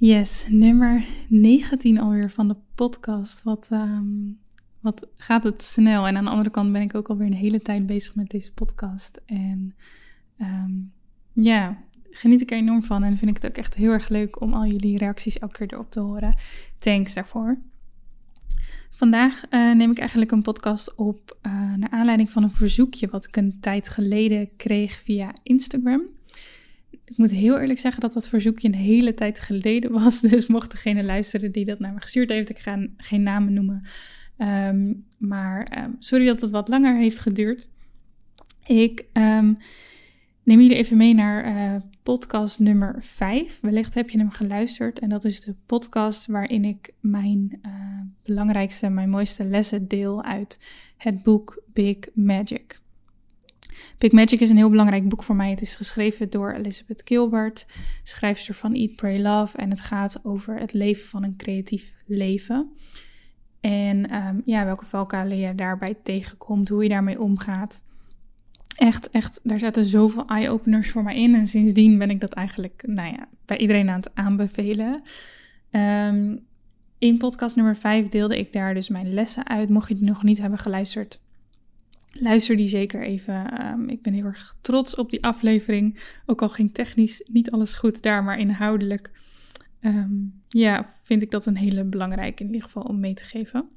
Yes, nummer 19 alweer van de podcast. Wat, ehm, wat gaat het snel. En aan de andere kant ben ik ook alweer een hele tijd bezig met deze podcast. En ehm, ja, geniet ik er enorm van. En vind ik het ook echt heel erg leuk om al jullie reacties elke keer erop te horen. Thanks daarvoor. Vandaag uh, neem ik eigenlijk een podcast op uh, naar aanleiding van een verzoekje wat ik een tijd geleden kreeg via Instagram. Ik moet heel eerlijk zeggen dat dat verzoekje een hele tijd geleden was. Dus mocht degene luisteren die dat naar me gestuurd heeft, ik ga geen namen noemen. Um, maar um, sorry dat het wat langer heeft geduurd. Ik um, neem jullie even mee naar uh, podcast nummer 5. Wellicht heb je hem geluisterd. En dat is de podcast waarin ik mijn uh, belangrijkste, mijn mooiste lessen deel uit het boek Big Magic. Big Magic is een heel belangrijk boek voor mij. Het is geschreven door Elizabeth Gilbert, schrijfster van Eat, Pray, Love. En het gaat over het leven van een creatief leven. En um, ja, welke valkuilen je daarbij tegenkomt, hoe je daarmee omgaat. Echt, echt, daar zaten zoveel eye-openers voor mij in. En sindsdien ben ik dat eigenlijk, nou ja, bij iedereen aan het aanbevelen. Um, in podcast nummer 5 deelde ik daar dus mijn lessen uit. Mocht je die nog niet hebben geluisterd, Luister die zeker even. Um, ik ben heel erg trots op die aflevering. Ook al ging technisch niet alles goed daar, maar inhoudelijk. Um, ja, vind ik dat een hele belangrijke in ieder geval om mee te geven.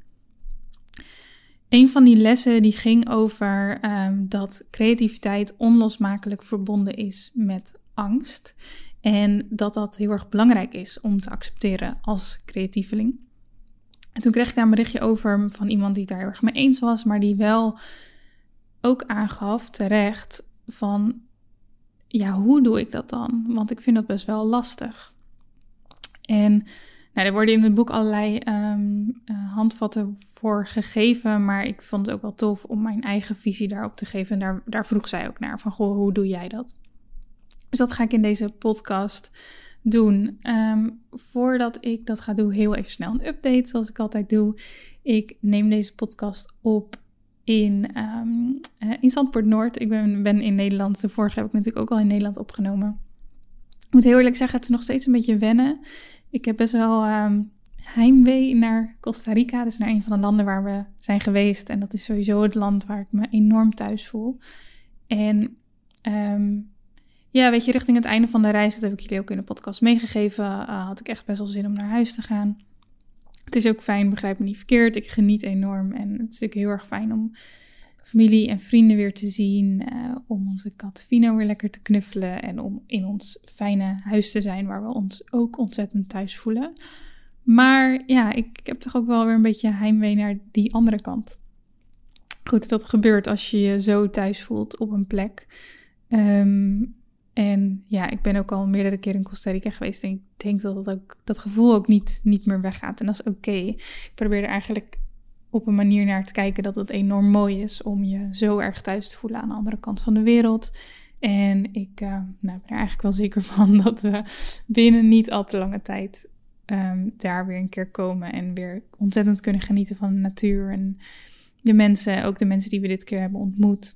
Een van die lessen die ging over um, dat creativiteit onlosmakelijk verbonden is met angst. En dat dat heel erg belangrijk is om te accepteren als creatieveling. En toen kreeg ik daar een berichtje over van iemand die daar heel erg mee eens was, maar die wel ook aangaf terecht van, ja, hoe doe ik dat dan? Want ik vind dat best wel lastig. En nou, er worden in het boek allerlei um, uh, handvatten voor gegeven, maar ik vond het ook wel tof om mijn eigen visie daarop te geven. En daar, daar vroeg zij ook naar, van goh, hoe doe jij dat? Dus dat ga ik in deze podcast doen. Um, voordat ik dat ga doen, heel even snel een update, zoals ik altijd doe. Ik neem deze podcast op in, um, in Zandpoort Noord. Ik ben, ben in Nederland. De vorige heb ik natuurlijk ook al in Nederland opgenomen. Ik moet heel eerlijk zeggen, het is nog steeds een beetje wennen. Ik heb best wel um, heimwee naar Costa Rica. Dus naar een van de landen waar we zijn geweest. En dat is sowieso het land waar ik me enorm thuis voel. En um, ja, weet je, richting het einde van de reis, dat heb ik jullie ook in de podcast meegegeven, uh, had ik echt best wel zin om naar huis te gaan. Het is ook fijn, begrijp me niet verkeerd. Ik geniet enorm en het is natuurlijk heel erg fijn om familie en vrienden weer te zien. Uh, om onze kat Vino weer lekker te knuffelen en om in ons fijne huis te zijn waar we ons ook ontzettend thuis voelen. Maar ja, ik, heb toch ook wel weer een beetje heimwee naar die andere kant. Goed, dat gebeurt als je je zo thuis voelt op een plek. Um, en ja, ik ben ook al meerdere keren in Costa Rica geweest. En ik denk dat dat, dat gevoel ook niet, niet meer weggaat. En dat is oké. Ik probeer er eigenlijk op een manier naar te kijken dat het enorm mooi is om je zo erg thuis te voelen aan de andere kant van de wereld. En ik uh, nou, ben er eigenlijk wel zeker van dat we binnen niet al te lange tijd um, daar weer een keer komen en weer ontzettend kunnen genieten van de natuur en de mensen, ook de mensen die we dit keer hebben ontmoet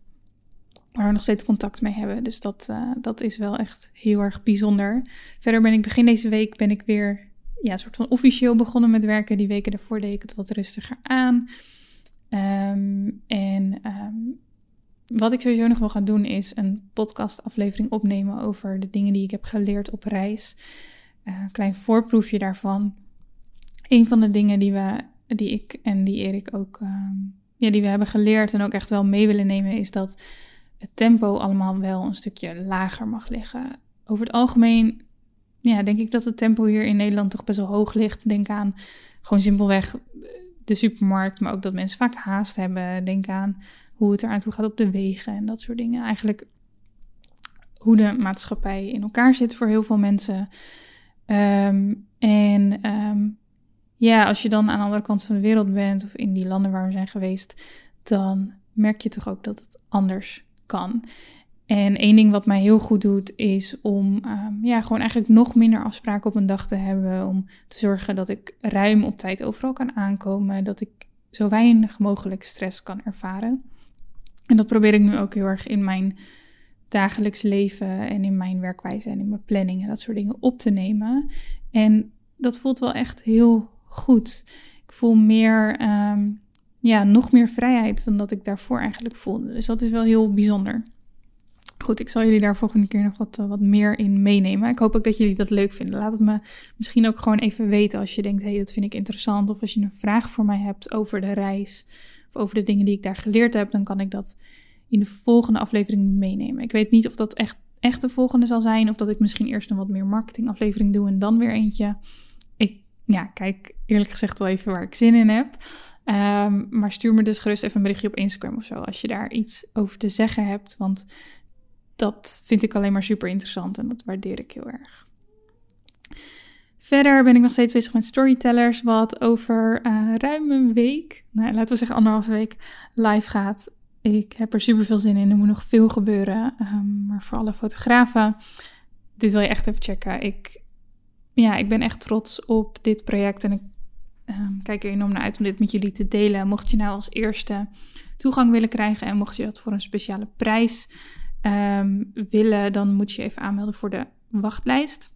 waar we nog steeds contact mee hebben. Dus dat, uh, dat is wel echt heel erg bijzonder. Verder ben ik begin deze week ben ik weer ja, soort van officieel begonnen met werken. Die weken daarvoor deed ik het wat rustiger aan. Um, en um, wat ik sowieso nog wil gaan doen is een podcastaflevering opnemen over de dingen die ik heb geleerd op reis. Uh, een klein voorproefje daarvan. Een van de dingen die, we, die ik en die Erik ook ehm, ja, die we hebben geleerd en ook echt wel mee willen nemen, is dat het tempo allemaal wel een stukje lager mag liggen. Over het algemeen ja, denk ik dat het tempo hier in Nederland toch best wel hoog ligt. Denk aan gewoon simpelweg de supermarkt, maar ook dat mensen vaak haast hebben. Denk aan hoe het eraan toe gaat op de wegen en dat soort dingen. Eigenlijk hoe de maatschappij in elkaar zit voor heel veel mensen. Ehm, en ehm, ja, als je dan aan de andere kant van de wereld bent of in die landen waar we zijn geweest, dan merk je toch ook dat het anders kan. En één ding wat mij heel goed doet, is om ehm, ja, gewoon eigenlijk nog minder afspraken op een dag te hebben. Om te zorgen dat ik ruim op tijd overal kan aankomen. Dat ik zo weinig mogelijk stress kan ervaren. En dat probeer ik nu ook heel erg in mijn dagelijks leven en in mijn werkwijze en in mijn planning en dat soort dingen op te nemen. En dat voelt wel echt heel goed. Ik voel meer, ehm, ja, nog meer vrijheid dan dat ik daarvoor eigenlijk voelde. Dus dat is wel heel bijzonder. Goed, ik zal jullie daar volgende keer nog wat, eh, wat meer in meenemen. Ik hoop ook dat jullie dat leuk vinden. Laat het me misschien ook gewoon even weten als je denkt, hé, hey, dat vind ik interessant. Of als je een vraag voor mij hebt over de reis of over de dingen die ik daar geleerd heb, dan kan ik dat in de volgende aflevering meenemen. Ik weet niet of dat echt, echt de volgende zal zijn, of dat ik misschien eerst een wat meer marketingaflevering doe en dan weer eentje. Ik ja, kijk eerlijk gezegd wel even waar ik zin in heb. Ehm, maar stuur me dus gerust even een berichtje op Instagram of zo als je daar iets over te zeggen hebt. Want dat vind ik alleen maar super interessant en dat waardeer ik heel erg. Verder ben ik nog steeds bezig met storytellers, wat over uh, ruim een week, nou, laten we zeggen anderhalve week, live gaat. Ik heb er super veel zin in. Er moet nog veel gebeuren. Um, maar voor alle fotografen, dit wil je echt even checken. Ik, ja, ik ben echt trots op dit project en ik um, kijk er enorm naar uit om dit met jullie te delen. Mocht je nou als eerste toegang willen krijgen en mocht je dat voor een speciale prijs um, willen, dan moet je even aanmelden voor de wachtlijst.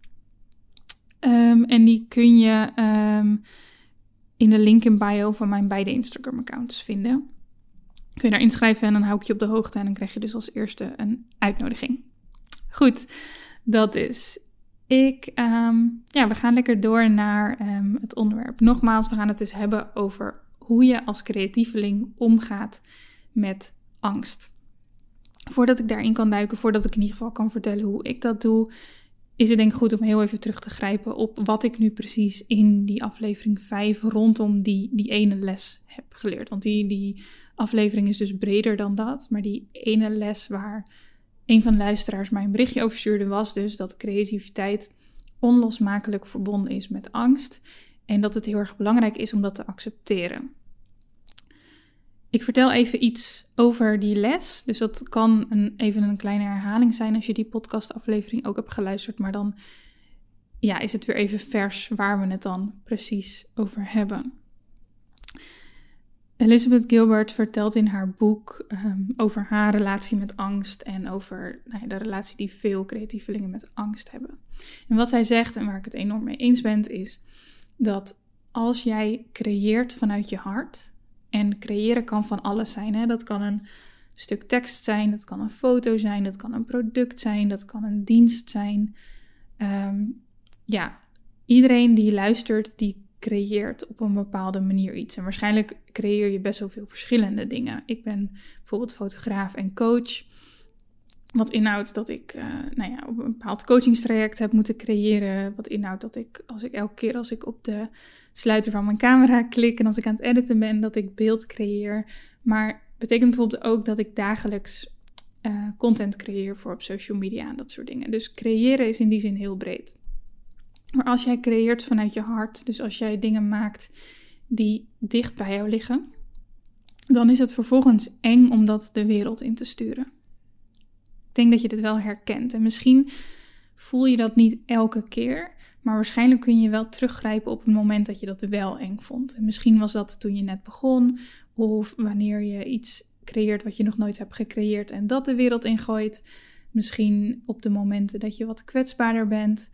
Um, en die kun je in de link in bio van mijn beide Instagram-accounts vinden. Kun je daar inschrijven en dan hou ik je op de hoogte en dan krijg je dus als eerste een uitnodiging. Goed, dat is. Ik, ja, we gaan lekker door naar het onderwerp. Nogmaals, we gaan het dus hebben over hoe je als creatieveling omgaat met angst voordat ik daarin kan duiken, voordat ik in ieder geval kan vertellen hoe ik dat doe, is het denk ik goed om heel even terug te grijpen op wat ik nu precies in die aflevering 5 rondom die, die ene les heb geleerd. Want die, die aflevering is dus breder dan dat, maar die ene les waar een van de luisteraars mij een berichtje over stuurde was dus dat creativiteit onlosmakelijk verbonden is met angst en dat het heel erg belangrijk is om dat te accepteren. Ik vertel even iets over die les. Dus dat kan een, even een kleine herhaling zijn als je die podcastaflevering ook hebt geluisterd. Maar dan ja, is het weer even vers waar we het dan precies over hebben. Elizabeth Gilbert vertelt in haar boek ehm, over haar relatie met angst en over nou ja, de relatie die veel creatievelingen met angst hebben. En wat zij zegt, en waar ik het enorm mee eens ben, is dat als jij creëert vanuit je hart, en creëren kan van alles zijn. Hè? Dat kan een stuk tekst zijn, dat kan een foto zijn, dat kan een product zijn, dat kan een dienst zijn. Ehm, ja, iedereen die luistert, die creëert op een bepaalde manier iets. En waarschijnlijk creëer je best wel veel verschillende dingen. Ik ben bijvoorbeeld fotograaf en coach. Wat inhoudt dat ik uh, nou ja, op een bepaald coachingstraject heb moeten creëren. Wat inhoudt dat ik, als ik elke keer als ik op de sluiter van mijn camera klik en als ik aan het editen ben, dat ik beeld creëer. Maar betekent bijvoorbeeld ook dat ik dagelijks uh, content creëer voor op social media en dat soort dingen. Dus creëren is in die zin heel breed. Maar als jij creëert vanuit je hart, dus als jij dingen maakt die dicht bij jou liggen, dan is het vervolgens eng om dat de wereld in te sturen. Ik denk dat je dit wel herkent. En misschien voel je dat niet elke keer, maar waarschijnlijk kun je wel teruggrijpen op het moment dat je dat wel eng vond. En misschien was dat toen je net begon, of wanneer je iets creëert wat je nog nooit hebt gecreëerd en dat de wereld ingooit. Misschien op de momenten dat je wat kwetsbaarder bent.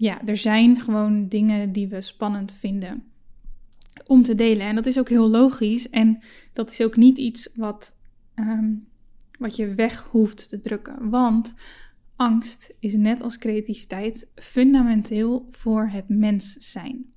Ja, er zijn gewoon dingen die we spannend vinden om te delen. En dat is ook heel logisch. En dat is ook niet iets wat ehm, wat je weg hoeft te drukken. Want angst is net als creativiteit fundamenteel voor het mens zijn.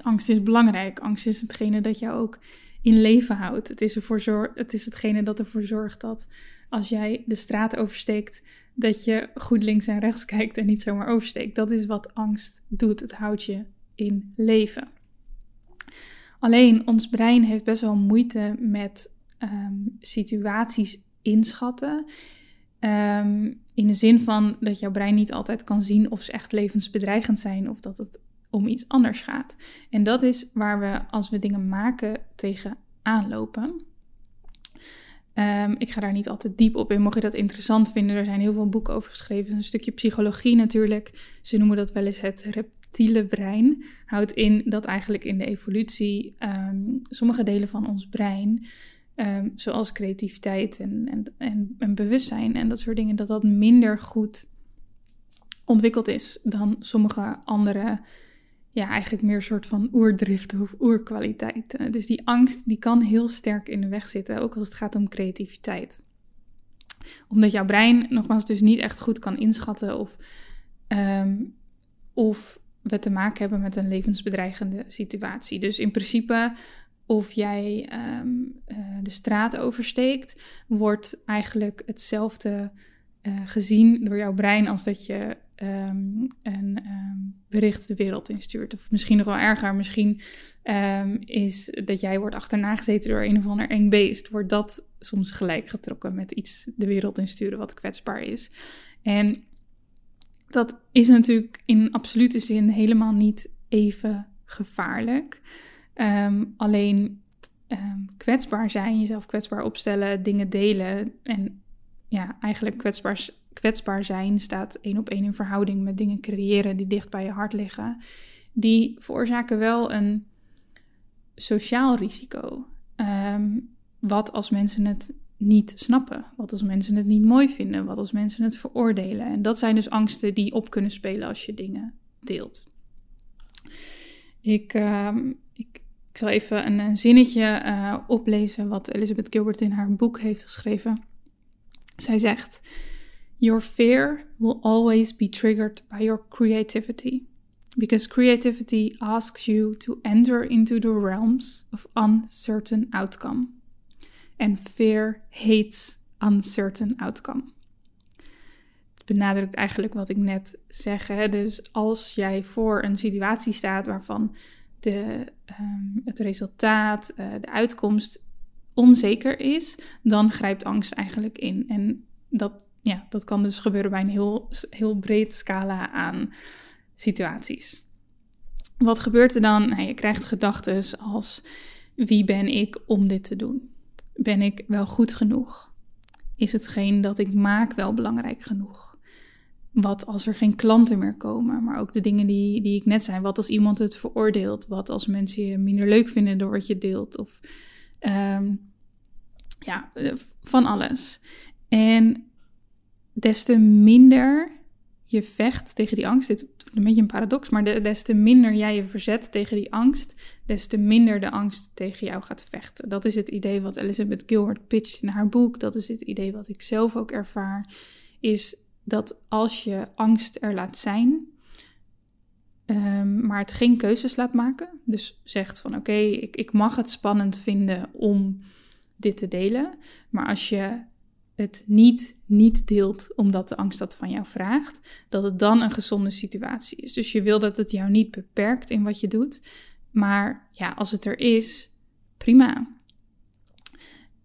Angst is belangrijk. Angst is hetgene dat jou ook in leven houdt. Het is, ervoor zorg, het is hetgene dat ervoor zorgt dat als jij de straat oversteekt, dat je goed links en rechts kijkt en niet zomaar oversteekt. Dat is wat angst doet. Het houdt je in leven. Alleen ons brein heeft best wel moeite met ehm, situaties inschatten. Ehm, in de zin van dat jouw brein niet altijd kan zien of ze echt levensbedreigend zijn of dat het om iets anders gaat. En dat is waar we als we dingen maken tegen aanlopen. Ehm, ik ga daar niet altijd diep op in. Mocht je dat interessant vinden, er zijn heel veel boeken over geschreven. Een stukje psychologie natuurlijk. Ze noemen dat wel eens het reptiele brein. Houdt in dat eigenlijk in de evolutie ehm, sommige delen van ons brein, ehm, zoals creativiteit en, en, en, en bewustzijn en dat soort dingen, dat dat minder goed ontwikkeld is dan sommige andere ja, eigenlijk meer een soort van oerdrift of oerkwaliteit. Dus die angst die kan heel sterk in de weg zitten, ook als het gaat om creativiteit. Omdat jouw brein nogmaals dus niet echt goed kan inschatten of, um, of we te maken hebben met een levensbedreigende situatie. Dus in principe, of jij ehm, eh, de straat oversteekt, wordt eigenlijk hetzelfde uh, gezien door jouw brein als dat je um, een um, bericht de wereld instuurt. Of misschien nog wel erger, misschien um, is dat jij wordt achterna gezeten door een of ander eng beest. Wordt dat soms gelijk getrokken met iets de wereld insturen wat kwetsbaar is. En dat is natuurlijk in absolute zin helemaal niet even gevaarlijk. alleen kwetsbaar zijn, jezelf kwetsbaar opstellen, dingen delen en ja, eigenlijk kwetsbaar kwetsbaar zijn staat één op één in verhouding met dingen creëren die dicht bij je hart liggen. Die veroorzaken wel een sociaal risico. Ehm, wat als mensen het niet snappen? Wat als mensen het niet mooi vinden? Wat als mensen het veroordelen? En dat zijn dus angsten die op kunnen spelen als je dingen deelt. Ik, ehm, ik, zal even een, zinnetje uh, oplezen wat Elizabeth Gilbert in haar boek heeft geschreven. Zij zegt. Your fear will always be triggered by your creativity, because creativity asks you to enter into the realms of uncertain outcome. And fear hates uncertain outcome. Het benadrukt eigenlijk wat ik net zeg. Hè? Dus als jij voor een situatie staat waarvan de, um, het resultaat, uh, de uitkomst onzeker is, dan grijpt angst eigenlijk in. En dat, ja, dat kan dus gebeuren bij een heel, heel breed scala aan situaties. Wat gebeurt er dan? Nou, je krijgt gedachten als: wie ben ik om dit te doen? Ben ik wel goed genoeg? Is hetgeen dat ik maak wel belangrijk genoeg? Wat als er geen klanten meer komen? Maar ook de dingen die, die ik net zei. Wat als iemand het veroordeelt? Wat als mensen je minder leuk vinden door wat je deelt? Of um, ja, van alles. En des te minder je vecht tegen die angst, dit is een beetje een paradox, maar des te minder jij je verzet tegen die angst, des te minder de angst tegen jou gaat vechten. Dat is het idee wat Elizabeth Gilbert pitcht in haar boek. Dat is het idee wat ik zelf ook ervaar. Is dat als je angst er laat zijn, um, maar het geen keuzes laat maken. Dus zegt van oké, ik, ik mag het spannend vinden om dit te delen. Maar als je het niet, niet deelt omdat de angst dat van jou vraagt, dat het dan een gezonde situatie is. Dus je wil dat het jou niet beperkt in wat je doet. Maar ja, als het er is, prima.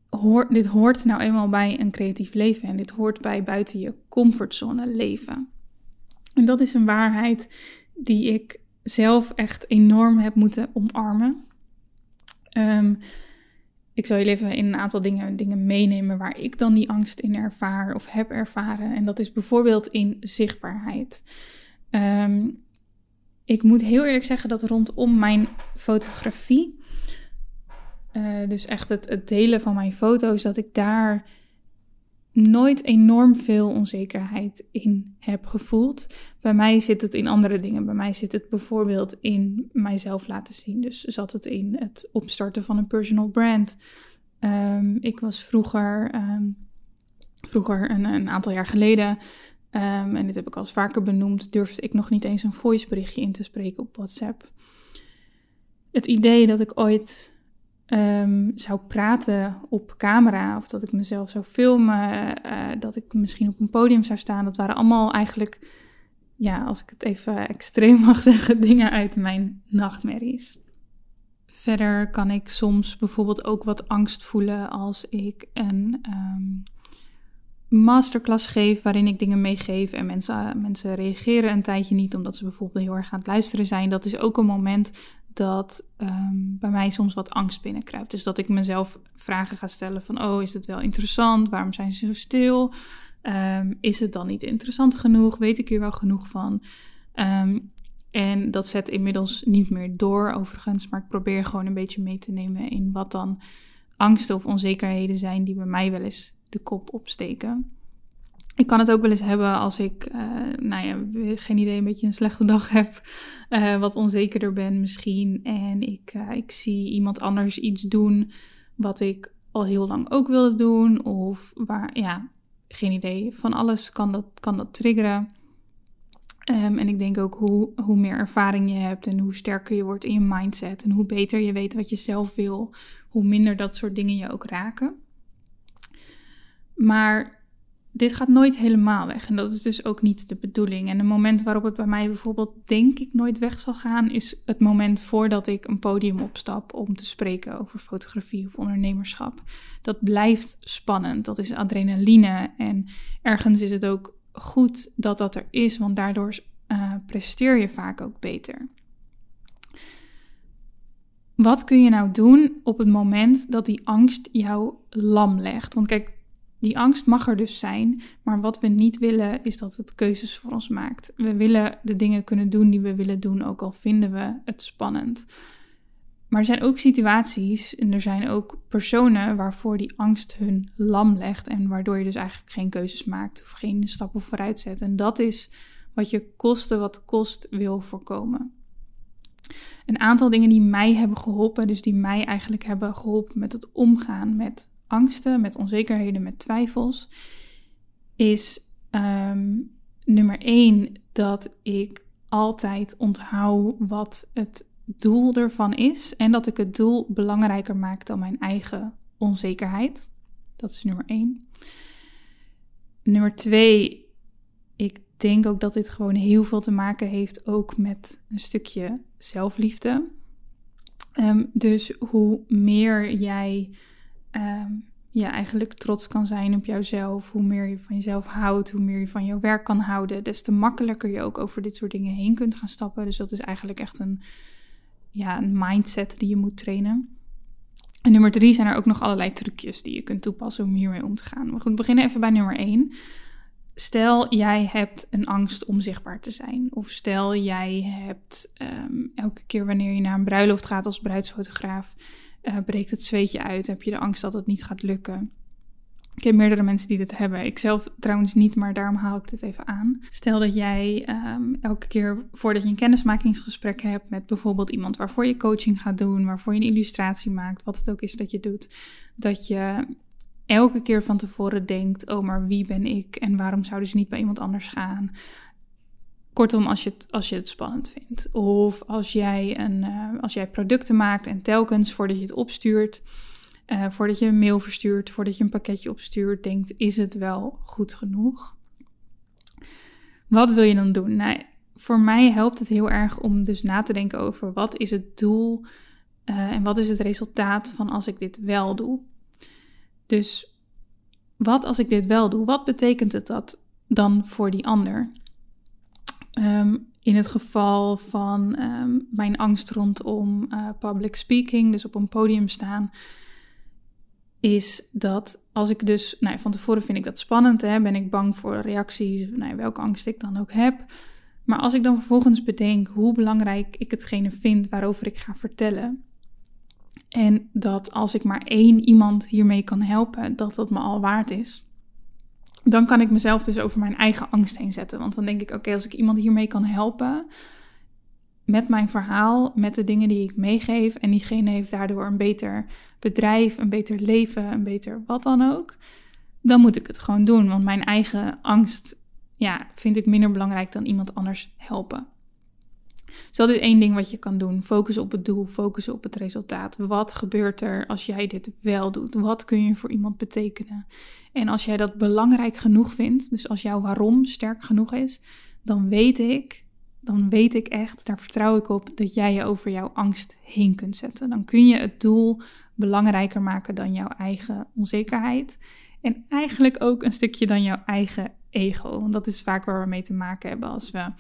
Hoor, dit hoort nou eenmaal bij een creatief leven en dit hoort bij buiten je comfortzone leven. En dat is een waarheid die ik zelf echt enorm heb moeten omarmen. Um, ik zal jullie even in een aantal dingen, dingen meenemen waar ik dan die angst in ervaar of heb ervaren. En dat is bijvoorbeeld in zichtbaarheid. Ehm, ik moet heel eerlijk zeggen dat rondom mijn fotografie, uh, dus echt het delen van mijn foto's, dat ik daar nooit enorm veel onzekerheid in heb gevoeld. Bij mij zit het in andere dingen. Bij mij zit het bijvoorbeeld in mijzelf laten zien. Dus zat het in het opstarten van een personal brand. Ehm, ik was vroeger, ehm, vroeger een, een, aantal jaar geleden, ehm, en dit heb ik al vaker benoemd, durfde ik nog niet eens een voiceberichtje in te spreken op WhatsApp. Het idee dat ik ooit zou praten op camera of dat ik mezelf zou filmen, uh, dat ik misschien op een podium zou staan, dat waren allemaal eigenlijk, ja, als ik het even extreem mag zeggen, dingen uit mijn nachtmerries. Verder kan ik soms bijvoorbeeld ook wat angst voelen als ik een um, masterclass geef waarin ik dingen meegeef en mensen, mensen reageren een tijdje niet omdat ze bijvoorbeeld heel erg aan het luisteren zijn. Dat is ook een moment dat ehm, bij mij soms wat angst binnenkruipt. Dus dat ik mezelf vragen ga stellen van, oh, is het wel interessant? Waarom zijn ze zo stil? Ehm, is het dan niet interessant genoeg? Weet ik hier wel genoeg van? En dat zet inmiddels niet meer door, overigens. Maar ik probeer gewoon een beetje mee te nemen in wat dan angsten of onzekerheden zijn die bij mij wel eens de kop opsteken. Ik kan het ook wel eens hebben als ik, uh, nou ja, geen idee, een beetje een slechte dag heb. Uh, wat onzekerder ben misschien. En ik, uh, ik zie iemand anders iets doen wat ik al heel lang ook wilde doen. Of waar, ja, geen idee. Van alles kan dat, kan dat triggeren. Ehm, en ik denk ook hoe, hoe meer ervaring je hebt en hoe sterker je wordt in je mindset en hoe beter je weet wat je zelf wil, hoe minder dat soort dingen je ook raken. Maar dit gaat nooit helemaal weg en dat is dus ook niet de bedoeling. En een moment waarop het bij mij bijvoorbeeld denk ik nooit weg zal gaan, is het moment voordat ik een podium opstap om te spreken over fotografie of ondernemerschap. Dat blijft spannend, dat is adrenaline en ergens is het ook goed dat dat er is, want daardoor uh, presteer je vaak ook beter. Wat kun je nou doen op het moment dat die angst jou lam legt? Want kijk, die angst mag er dus zijn, maar wat we niet willen is dat het keuzes voor ons maakt. We willen de dingen kunnen doen die we willen doen, ook al vinden we het spannend. Maar er zijn ook situaties en er zijn ook personen waarvoor die angst hun lam legt en waardoor je dus eigenlijk geen keuzes maakt of geen stappen vooruit zet. En dat is wat je koste wat kost wil voorkomen. Een aantal dingen die mij hebben geholpen, dus die mij eigenlijk hebben geholpen met het omgaan met angsten, met onzekerheden, met twijfels, is ehm, nummer één dat ik altijd onthoud wat het doel ervan is en dat ik het doel belangrijker maak dan mijn eigen onzekerheid. Dat is nummer één. Nummer twee, ik denk ook dat dit gewoon heel veel te maken heeft ook met een stukje zelfliefde. Ehm, dus hoe meer jij um, ja, eigenlijk trots kan zijn op jouzelf, hoe meer je van jezelf houdt, hoe meer je van jouw werk kan houden, des te makkelijker je ook over dit soort dingen heen kunt gaan stappen. Dus dat is eigenlijk echt een, ja, een mindset die je moet trainen. En nummer drie zijn er ook nog allerlei trucjes die je kunt toepassen om hiermee om te gaan. Maar goed, we beginnen even bij nummer één. Stel jij hebt een angst om zichtbaar te zijn. Of stel jij hebt um, elke keer wanneer je naar een bruiloft gaat als bruidsfotograaf, uh, breekt het zweetje uit. Heb je de angst dat het niet gaat lukken. Ik heb meerdere mensen die dit hebben. Ik zelf trouwens niet, maar daarom haal ik dit even aan. Stel dat jij um, elke keer voordat je een kennismakingsgesprek hebt met bijvoorbeeld iemand waarvoor je coaching gaat doen, waarvoor je een illustratie maakt, wat het ook is dat je doet, dat je elke keer van tevoren denkt: oh, maar wie ben ik en waarom zouden ze niet bij iemand anders gaan? Kortom, als je, het, als je het spannend vindt. Of als jij, een, uh, als jij producten maakt en telkens voordat je het opstuurt uh, voordat je een mail verstuurt, voordat je een pakketje opstuurt, denkt: is het wel goed genoeg? Wat wil je dan doen? Nou, voor mij helpt het heel erg om dus na te denken over wat is het doel uh, en wat is het resultaat van als ik dit wel doe. Dus wat als ik dit wel doe? Wat betekent het dat dan voor die ander? Um, in het geval van um, mijn angst rondom uh, public speaking, dus op een podium staan, is dat als ik dus, nou, van tevoren vind ik dat spannend, hè, ben ik bang voor reacties, nou, welke angst ik dan ook heb. Maar als ik dan vervolgens bedenk hoe belangrijk ik hetgene vind waarover ik ga vertellen, en dat als ik maar één iemand hiermee kan helpen, dat dat me al waard is, dan kan ik mezelf dus over mijn eigen angst heen zetten. Want dan denk ik, oké, als ik iemand hiermee kan helpen, met mijn verhaal, met de dingen die ik meegeef. En diegene heeft daardoor een beter bedrijf, een beter leven, een beter wat dan ook. Dan moet ik het gewoon doen. Want mijn eigen angst ja, vind ik minder belangrijk dan iemand anders helpen. Dus dat is één ding wat je kan doen. Focus op het doel, focus op het resultaat. Wat gebeurt er als jij dit wel doet? Wat kun je voor iemand betekenen? En als jij dat belangrijk genoeg vindt, dus als jouw waarom sterk genoeg is, dan weet ik, dan weet ik echt, daar vertrouw ik op, dat jij je over jouw angst heen kunt zetten. Dan kun je het doel belangrijker maken dan jouw eigen onzekerheid. En eigenlijk ook een stukje dan jouw eigen ego. Want dat is vaak waar we mee te maken hebben als we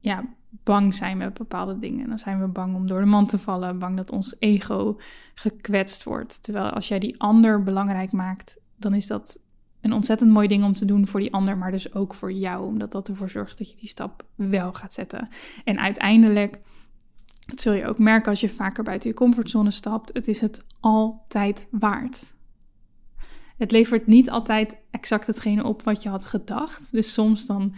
ja, bang zijn met bepaalde dingen. Dan zijn we bang om door de man te vallen, bang dat ons ego gekwetst wordt. Terwijl als jij die ander belangrijk maakt, dan is dat een ontzettend mooi ding om te doen voor die ander, maar dus ook voor jou, omdat dat ervoor zorgt dat je die stap wel gaat zetten. En uiteindelijk, dat zul je ook merken als je vaker buiten je comfortzone stapt, het is het altijd waard. Het levert niet altijd exact hetgene op wat je had gedacht. Dus soms dan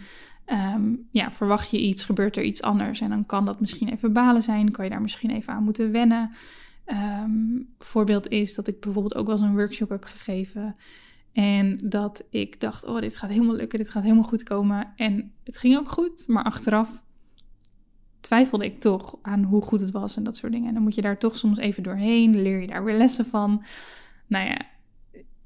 Ehm, ja, verwacht je iets, gebeurt er iets anders. En dan kan dat misschien even balen zijn, kan je daar misschien even aan moeten wennen. Um, voorbeeld is dat ik bijvoorbeeld ook wel eens een workshop heb gegeven. En dat ik dacht, oh, dit gaat helemaal lukken, dit gaat helemaal goed komen. En het ging ook goed, maar achteraf twijfelde ik toch aan hoe goed het was en dat soort dingen. En dan moet je daar toch soms even doorheen, leer je daar weer lessen van. Nou ja,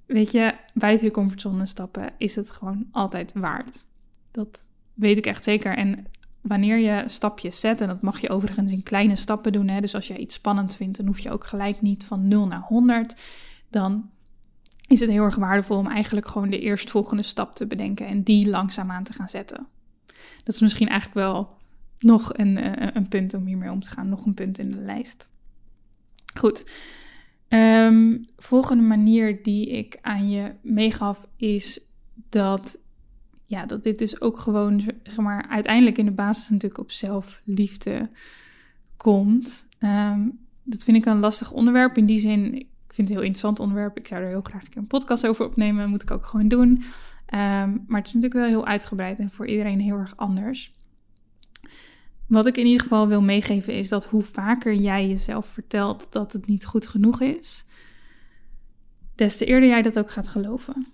weet je, buiten je comfortzone stappen is het gewoon altijd waard. Dat weet ik echt zeker. En wanneer je stapjes zet, en dat mag je overigens in kleine stappen doen. Hè, dus als jij iets spannend vindt, dan hoef je ook gelijk niet van 0 naar 100. Dan is het heel erg waardevol om eigenlijk gewoon de eerstvolgende stap te bedenken en die langzaamaan te gaan zetten. Dat is misschien eigenlijk wel nog een, eh, een punt om hiermee om te gaan, nog een punt in de lijst. Goed. Um, volgende manier die ik aan je meegaf is dat ja, dat dit dus ook gewoon, zeg maar, uiteindelijk in de basis natuurlijk op zelfliefde komt. Ehm, dat vind ik een lastig onderwerp. In die zin, ik vind het een heel interessant onderwerp. Ik zou er heel graag een podcast over opnemen. Moet ik ook gewoon doen. Ehm, maar het is natuurlijk wel heel uitgebreid en voor iedereen heel erg anders. Wat ik in ieder geval wil meegeven is dat hoe vaker jij jezelf vertelt dat het niet goed genoeg is, des te eerder jij dat ook gaat geloven.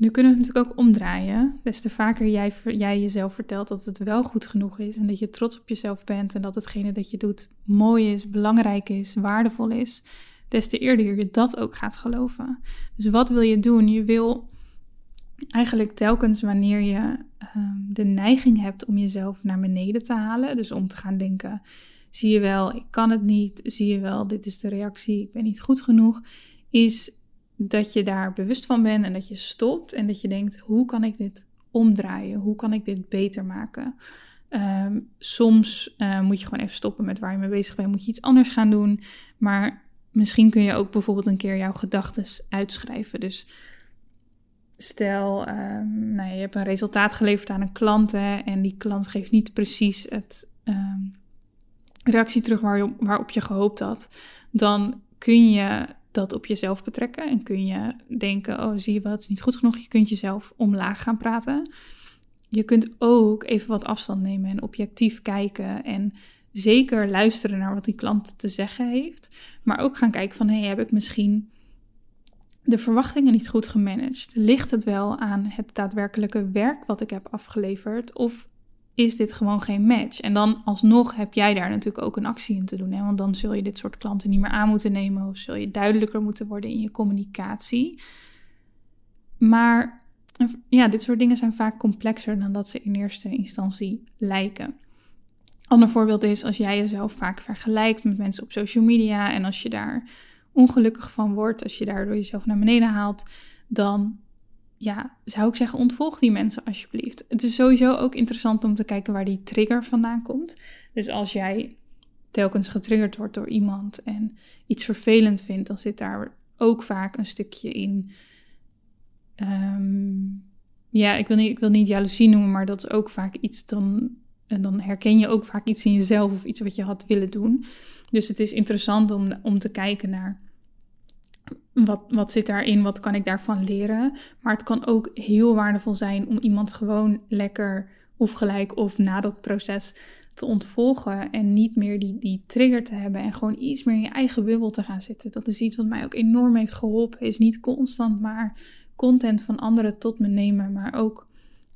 Nu kunnen we het natuurlijk ook omdraaien. Des te vaker jij, jij jezelf vertelt dat het wel goed genoeg is en dat je trots op jezelf bent en dat hetgene dat je doet mooi is, belangrijk is, waardevol is, des te eerder je dat ook gaat geloven. Dus wat wil je doen? Je wil eigenlijk telkens wanneer je ehm, de neiging hebt om jezelf naar beneden te halen, dus om te gaan denken, zie je wel, ik kan het niet, zie je wel, dit is de reactie, ik ben niet goed genoeg, is dat je daar bewust van bent en dat je stopt en dat je denkt: hoe kan ik dit omdraaien? Hoe kan ik dit beter maken? Ehm, soms uh, moet je gewoon even stoppen met waar je mee bezig bent, moet je iets anders gaan doen. Maar misschien kun je ook bijvoorbeeld een keer jouw gedachten uitschrijven. Dus stel, um, nou, je hebt een resultaat geleverd aan een klant hè, en die klant geeft niet precies het um, reactie terug waar je, waarop je gehoopt had. Dan kun je dat op jezelf betrekken. En kun je denken, oh zie je wat, is niet goed genoeg. Je kunt jezelf omlaag gaan praten. Je kunt ook even wat afstand nemen en objectief kijken. En zeker luisteren naar wat die klant te zeggen heeft. Maar ook gaan kijken van, hey, heb ik misschien de verwachtingen niet goed gemanaged? Ligt het wel aan het daadwerkelijke werk wat ik heb afgeleverd? Of is dit gewoon geen match. En dan alsnog heb jij daar natuurlijk ook een actie in te doen. Hè? Want dan zul je dit soort klanten niet meer aan moeten nemen of zul je duidelijker moeten worden in je communicatie. Maar ja, dit soort dingen zijn vaak complexer dan dat ze in eerste instantie lijken. Ander voorbeeld is als jij jezelf vaak vergelijkt met mensen op social media en als je daar ongelukkig van wordt, als je daardoor jezelf naar beneden haalt, dan ja, zou ik zeggen, ontvolg die mensen alsjeblieft. Het is sowieso ook interessant om te kijken waar die trigger vandaan komt. Dus als jij telkens getriggerd wordt door iemand en iets vervelend vindt, dan zit daar ook vaak een stukje in. Ehm, ja, ik wil, niet, ik wil niet jaloezie noemen, maar dat is ook vaak iets dan. En dan herken je ook vaak iets in jezelf of iets wat je had willen doen. Dus het is interessant om, om te kijken naar wat, wat zit daarin? Wat kan ik daarvan leren? Maar het kan ook heel waardevol zijn om iemand gewoon lekker of gelijk of na dat proces te ontvolgen en niet meer die, die trigger te hebben en gewoon iets meer in je eigen bubbel te gaan zitten. Dat is iets wat mij ook enorm heeft geholpen. Is niet constant maar content van anderen tot me nemen, maar ook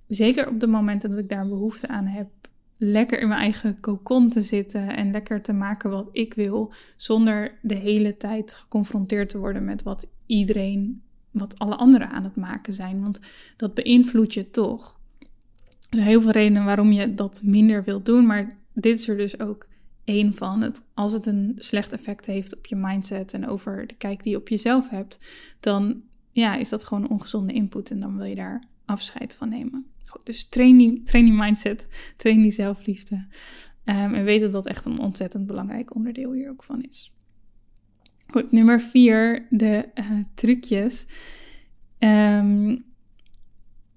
zeker op de momenten dat ik daar behoefte aan heb, lekker in mijn eigen cocon te zitten en lekker te maken wat ik wil, zonder de hele tijd geconfronteerd te worden met wat iedereen, wat alle anderen aan het maken zijn. Want dat beïnvloedt je toch. Er zijn heel veel redenen waarom je dat minder wilt doen, maar dit is er dus ook één van. Het, als het een slecht effect heeft op je mindset en over de kijk die je op jezelf hebt, dan ja, is dat gewoon ongezonde input en dan wil je daar afscheid van nemen. Dus train die, mindset, train die zelfliefde. Um, en weet dat dat echt een ontzettend belangrijk onderdeel hier ook van is. Goed, nummer vier, de uh, trucjes. Um,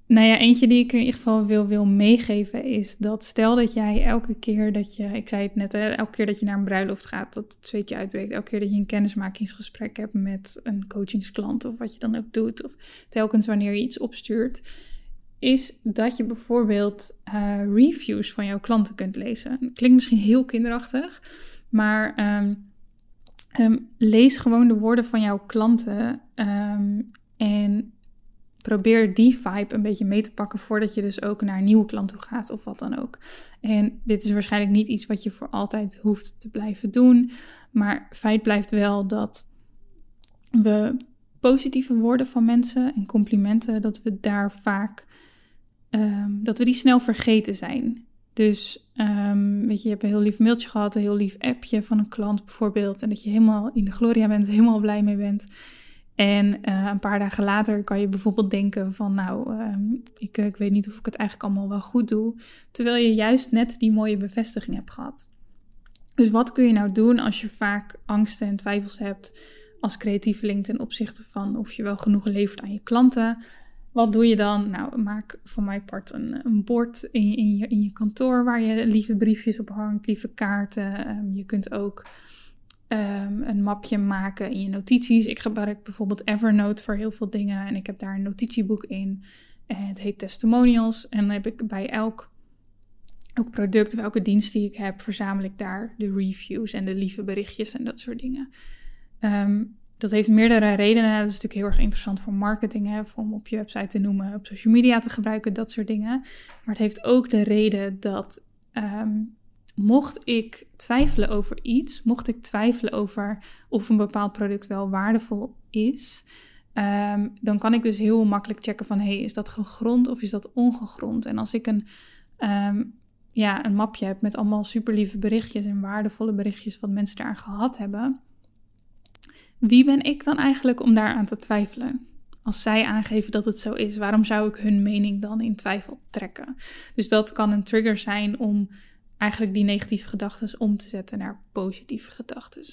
nou ja, eentje die ik in ieder geval wil, wil meegeven is dat stel dat jij elke keer dat je, ik zei het net, hè, elke keer dat je naar een bruiloft gaat, dat het zweetje uitbreekt. Elke keer dat je een kennismakingsgesprek hebt met een coachingsklant of wat je dan ook doet. Of telkens wanneer je iets opstuurt. Is dat je bijvoorbeeld uh, reviews van jouw klanten kunt lezen. Klinkt misschien heel kinderachtig, maar ehm, ehm, lees gewoon de woorden van jouw klanten. Um, en probeer die vibe een beetje mee te pakken voordat je dus ook naar een nieuwe klant toe gaat of wat dan ook. En dit is waarschijnlijk niet iets wat je voor altijd hoeft te blijven doen, maar feit blijft wel dat we positieve woorden van mensen en complimenten, dat we daar vaak, ehm, dat we die snel vergeten zijn. Dus um, weet je, je hebt een heel lief mailtje gehad, een heel lief appje van een klant bijvoorbeeld, en dat je helemaal in de gloria bent, helemaal blij mee bent. En uh, een paar dagen later kan je bijvoorbeeld denken van nou, uh, ik, ik weet niet of ik het eigenlijk allemaal wel goed doe. Terwijl je juist net die mooie bevestiging hebt gehad. Dus wat kun je nou doen als je vaak angsten en twijfels hebt als creatieveling ten opzichte van of je wel genoeg levert aan je klanten? Wat doe je dan? Nou, maak van mijn part een, een bord in, in, je, in je kantoor waar je lieve briefjes op hangt, lieve kaarten. Um, je kunt ook um, een mapje maken in je notities. Ik gebruik bijvoorbeeld Evernote voor heel veel dingen en ik heb daar een notitieboek in. En het heet Testimonials. En dan heb ik bij elk, elk product of elke dienst die ik heb, verzamel ik daar de reviews en de lieve berichtjes en dat soort dingen. Um, dat heeft meerdere redenen. Dat is natuurlijk heel erg interessant voor marketing, hè, om op je website te noemen, op social media te gebruiken, dat soort dingen. Maar het heeft ook de reden dat um, mocht ik twijfelen over iets, mocht ik twijfelen over of een bepaald product wel waardevol is, um, dan kan ik dus heel makkelijk checken van hey, is dat gegrond of is dat ongegrond? En als ik een, ja, een mapje heb met allemaal super lieve berichtjes en waardevolle berichtjes wat mensen daar gehad hebben, wie ben ik dan eigenlijk om daaraan te twijfelen? Als zij aangeven dat het zo is, waarom zou ik hun mening dan in twijfel trekken? Dus dat kan een trigger zijn om eigenlijk die negatieve gedachten om te zetten naar positieve gedachten.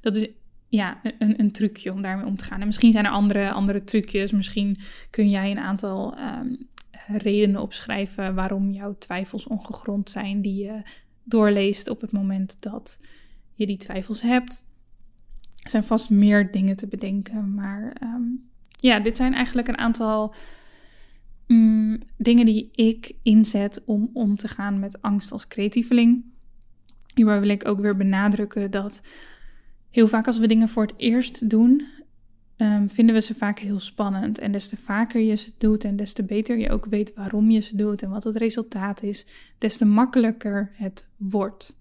Dat is ja, een, een trucje om daarmee om te gaan. En misschien zijn er andere, andere trucjes. Misschien kun jij een aantal um, redenen opschrijven waarom jouw twijfels ongegrond zijn, die je doorleest op het moment dat je die twijfels hebt. Er zijn vast meer dingen te bedenken, maar um, ja, dit zijn eigenlijk een aantal Mm, dingen die ik inzet om om te gaan met angst als creatieveling. Hierbij wil ik ook weer benadrukken dat heel vaak als we dingen voor het eerst doen, um, vinden we ze vaak heel spannend. En des te vaker je ze doet en des te beter je ook weet waarom je ze doet en wat het resultaat is, des te makkelijker het wordt.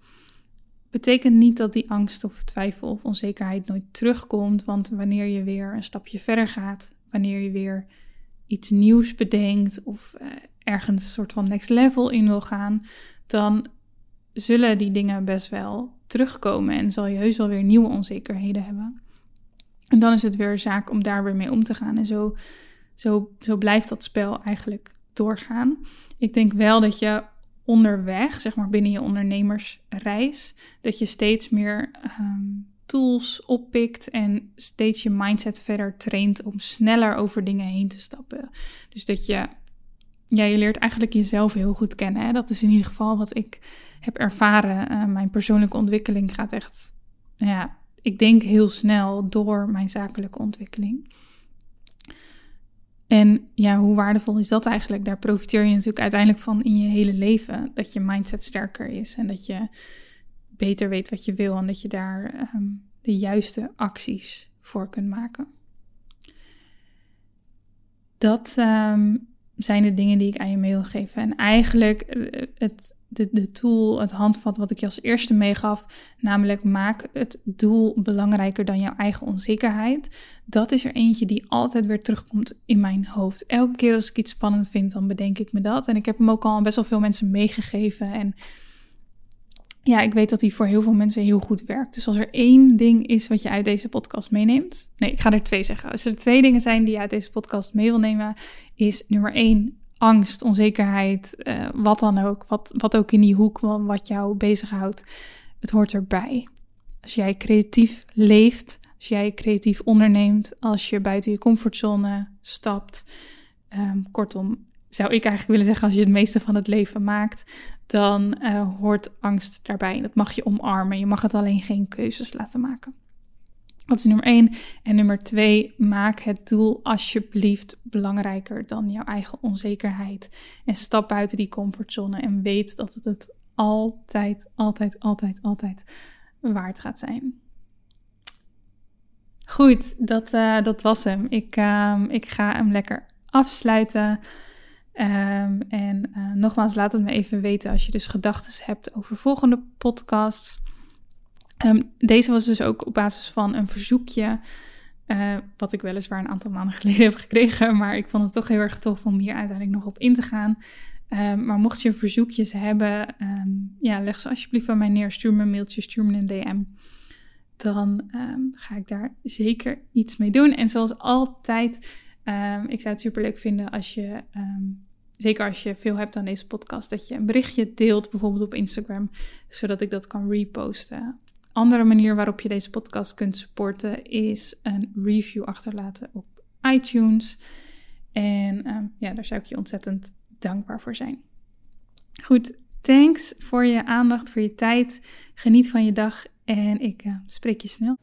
Betekent niet dat die angst of twijfel of onzekerheid nooit terugkomt, want wanneer je weer een stapje verder gaat, wanneer je weer iets nieuws bedenkt of uh, ergens een soort van next level in wil gaan, dan zullen die dingen best wel terugkomen en zal je heus wel weer nieuwe onzekerheden hebben. En dan is het weer zaak om daar weer mee om te gaan. En zo, zo, zo blijft dat spel eigenlijk doorgaan. Ik denk wel dat je onderweg, zeg maar binnen je ondernemersreis, dat je steeds meer um, tools oppikt en steeds je mindset verder traint om sneller over dingen heen te stappen. Dus dat je, ja, je leert eigenlijk jezelf heel goed kennen. Hè? Dat is in ieder geval wat ik heb ervaren. Uh, mijn persoonlijke ontwikkeling gaat echt, ja, ik denk heel snel door mijn zakelijke ontwikkeling. En ja, hoe waardevol is dat eigenlijk? Daar profiteer je natuurlijk uiteindelijk van in je hele leven. Dat je mindset sterker is en dat je beter weet wat je wil en dat je daar ehm, de juiste acties voor kunt maken. Dat ehm, zijn de dingen die ik aan je mee wil geven. En eigenlijk eh, het, de, de tool, het handvat wat ik je als eerste meegaf, namelijk maak het doel belangrijker dan jouw eigen onzekerheid. Dat is er eentje die altijd weer terugkomt in mijn hoofd. Elke keer als ik iets spannend vind, dan bedenk ik me dat. En ik heb hem ook al best wel veel mensen meegegeven. En ja, ik weet dat hij voor heel veel mensen heel goed werkt. Dus als er één ding is wat je uit deze podcast meeneemt. Nee, ik ga er twee zeggen. Als er twee dingen zijn die je uit deze podcast mee wil nemen, is nummer één angst, onzekerheid, uh, wat dan ook. Wat, wat ook in die hoek wat jou bezighoudt. Het hoort erbij. Als jij creatief leeft, als jij creatief onderneemt, als je buiten je comfortzone stapt. Um, kortom, zou ik eigenlijk willen zeggen, als je het meeste van het leven maakt, dan uh, hoort angst daarbij. Dat mag je omarmen. Je mag het alleen geen keuzes laten maken. Dat is nummer één. En nummer twee, maak het doel alsjeblieft belangrijker dan jouw eigen onzekerheid. En stap buiten die comfortzone en weet dat het het altijd, altijd, altijd, altijd waard gaat zijn. Goed, dat, uh, dat was hem. Ik, uh, ik ga hem lekker afsluiten. Um, en uh, nogmaals, laat het me even weten als je dus gedachten hebt over volgende podcasts. Um, deze was dus ook op basis van een verzoekje, uh, wat ik weliswaar een aantal maanden geleden heb gekregen, maar ik vond het toch heel erg tof om hier uiteindelijk nog op in te gaan. Um, maar mocht je verzoekjes hebben, ja, leg ze alsjeblieft bij mij neer. Stuur me een mailtje, stuur me een DM. Dan ga ik daar zeker iets mee doen. En zoals altijd, ik zou het super leuk vinden als je zeker als je veel hebt aan deze podcast, dat je een berichtje deelt, bijvoorbeeld op Instagram, zodat ik dat kan reposten. Andere manier waarop je deze podcast kunt supporten is een review achterlaten op iTunes. En ehm, ja, daar zou ik je ontzettend dankbaar voor zijn. Goed, thanks voor je aandacht, voor je tijd. Geniet van je dag en ik uh, spreek je snel.